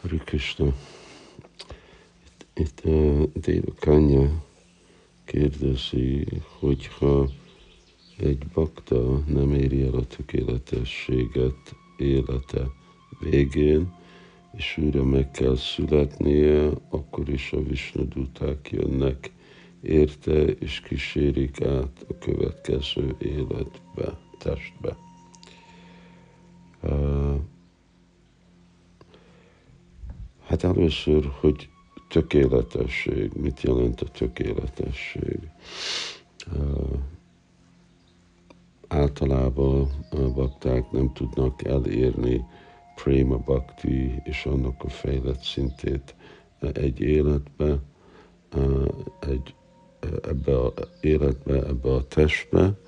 Hare. Itt, itt Déva Kanya kérdezi, hogyha egy bakta nem éri el a tökéletességet élete végén, és újra meg kell születnie, akkor is a Visnuduták jönnek érte, és kísérik át a következő életbe, testbe. Hát először, hogy tökéletesség, mit jelent a tökéletesség? Általában a bakták nem tudnak elérni prima bhakti és annak a fejlett szintét egy életbe, egy, ebbe a életbe, ebbe a testbe,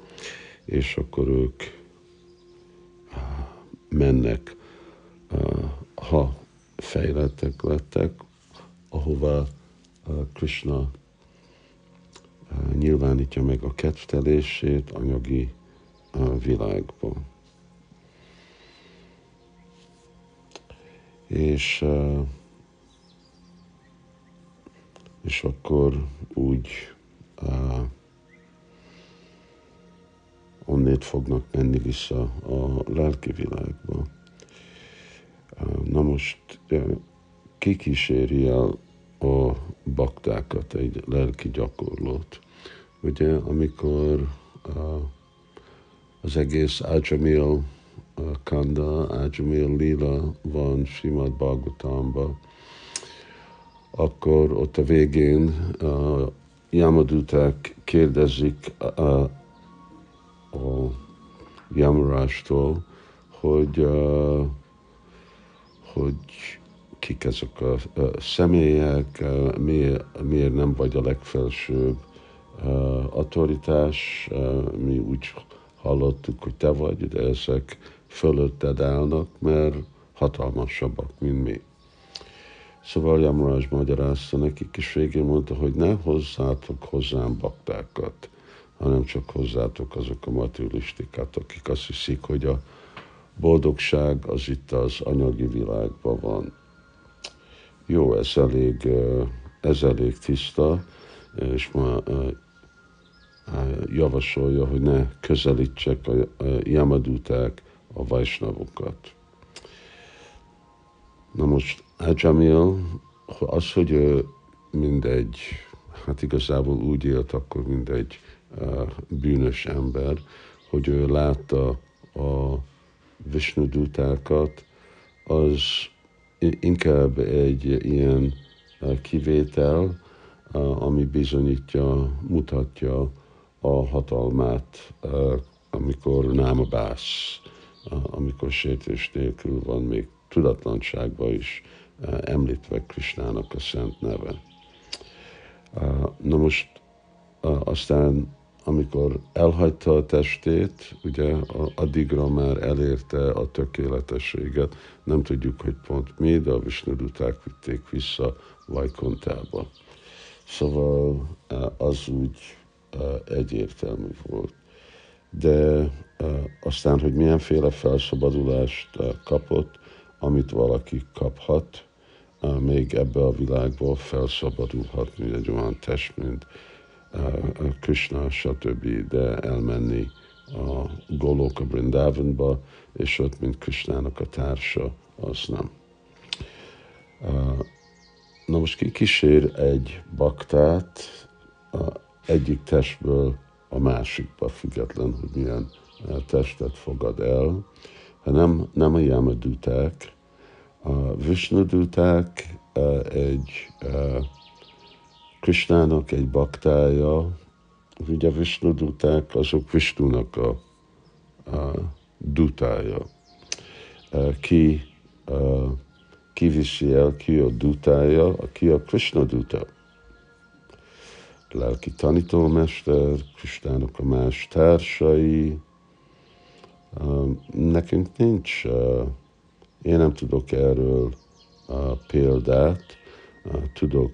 és akkor ők mennek, ha fejlettek lettek, ahová Krishna nyilvánítja meg a kedvtelését anyagi világban. És, és akkor úgy onnét fognak menni vissza a lelki világba. Most ki kíséri el a baktákat, egy lelki gyakorlót? Ugye, amikor az egész Ajamil Kanda, Ajamil Lila van Simad Bhagavatamba, akkor ott a végén a Yamaduták kérdezik a, a Yamarástól, hogy, uh, hogy kik ezek a, személyek, miért, miért nem vagy a legfelsőbb autoritás, mi úgy hallottuk, hogy te vagy, de ezek fölötted állnak, mert hatalmasabbak, mint mi. Szóval Jamraj magyarázta nekik, és végén mondta, hogy ne hozzátok hozzám baktákat, hanem csak hozzátok azok a materialistikát, akik azt hiszik, hogy a boldogság az itt az anyagi világban van. Jó, ez elég, ez elég tiszta, és ma javasolja, hogy ne közelítsek a Yamaduták a vajsnavokat. Na most Ajamil, az, hogy ő mindegy, hát igazából úgy élt akkor, mint egy uh, bűnös ember, hogy ő látta a Vishnudutákat, az inkább egy ilyen uh, kivétel, uh, ami bizonyítja, mutatja a hatalmát, amikor nem a bász, amikor sértés nélkül van még tudatlanságban is említve Krisnának a szent neve. Na most aztán, amikor elhagyta a testét, ugye addigra már elérte a tökéletességet, nem tudjuk, hogy pont mi, de a Visnuduták vitték vissza Vajkontába. Szóval az úgy egyértelmű volt. De aztán, hogy milyenféle felszabadulást kapott, amit valaki kaphat, még ebbe a világból felszabadulhat, mint egy olyan test, mint Krishna, stb., de elmenni a Goloka Brindavanba, és ott, mint Krishnának a társa, az nem. Na most ki kísér egy baktát, egyik testből a másikba, független, hogy milyen testet fogad el, hanem nem a Yamaduták. A Vishnuduták eh, egy Krishnának egy baktája, ugye Vishnuduták azok Vishnunak a, a dutája. Ki, ki viszi el, ki a dutája, ki a Krishna duta lelki tanítómester, Kristának a más társai. Nekünk nincs, én nem tudok erről példát, tudok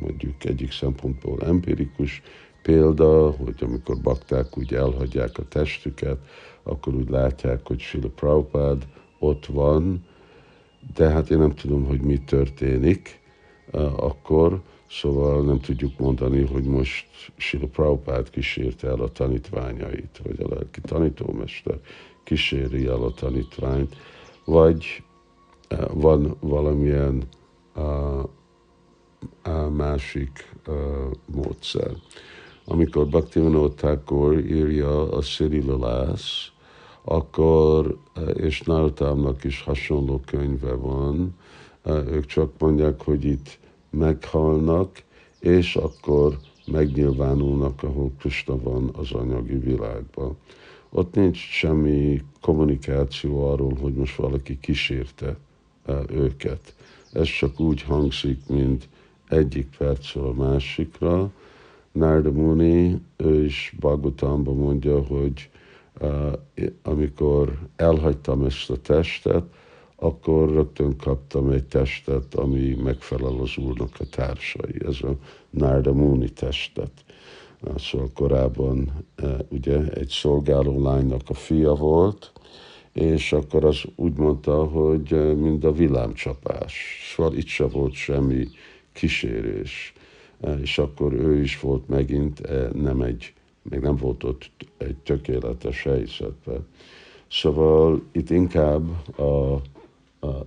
mondjuk egyik szempontból empirikus példa, hogy amikor bakták úgy elhagyják a testüket, akkor úgy látják, hogy Sila Prabhupád ott van, de hát én nem tudom, hogy mi történik akkor, szóval nem tudjuk mondani, hogy most Sila Prabhupád kísérte el a tanítványait, vagy a lelki tanítómester kíséri el a tanítványt, vagy van valamilyen uh, másik módszer. Amikor Bhaktivinoda Thakur írja a Szirilalász, akkor, és Náltámnak is hasonló könyve van, ők csak mondják, hogy itt meghalnak, és akkor megnyilvánulnak, ahol Krishna van az anyagi világban. Ott nincs semmi kommunikáció arról, hogy most valaki kísérte őket. Ez csak úgy hangzik, mint egyik percről a másikra. Narda Muni, ő is Bhagavatamban mondja, hogy uh, amikor elhagytam ezt a testet, akkor rögtön kaptam egy testet, ami megfelel az Úrnak a társai. Ez a Narda Muni testet. Szóval korábban uh, ugye egy szolgáló lánynak a fia volt, és akkor az úgy mondta, hogy mind a villámcsapás. Szóval itt se volt semmi kísérés. És akkor ő is volt megint, nem egy, még nem volt ott egy tökéletes helyzetben. Szóval itt inkább a, a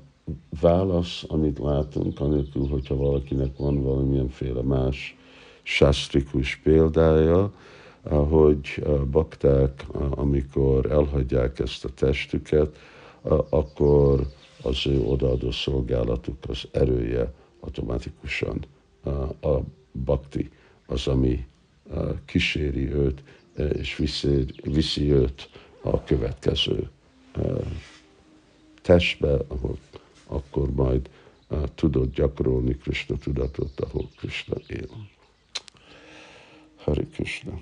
válasz, amit látunk, anélkül, hogyha valakinek van valamilyenféle más sastrikus példája, hogy bakták, amikor elhagyják ezt a testüket, akkor az ő odaadó szolgálatuk az erője automatikusan a bakti az, ami kíséri őt, és viszi, viszi őt a következő testbe, ahol akkor majd tudod gyakorolni Krishna tudatot, ahol Krishna él. Hari Krishna.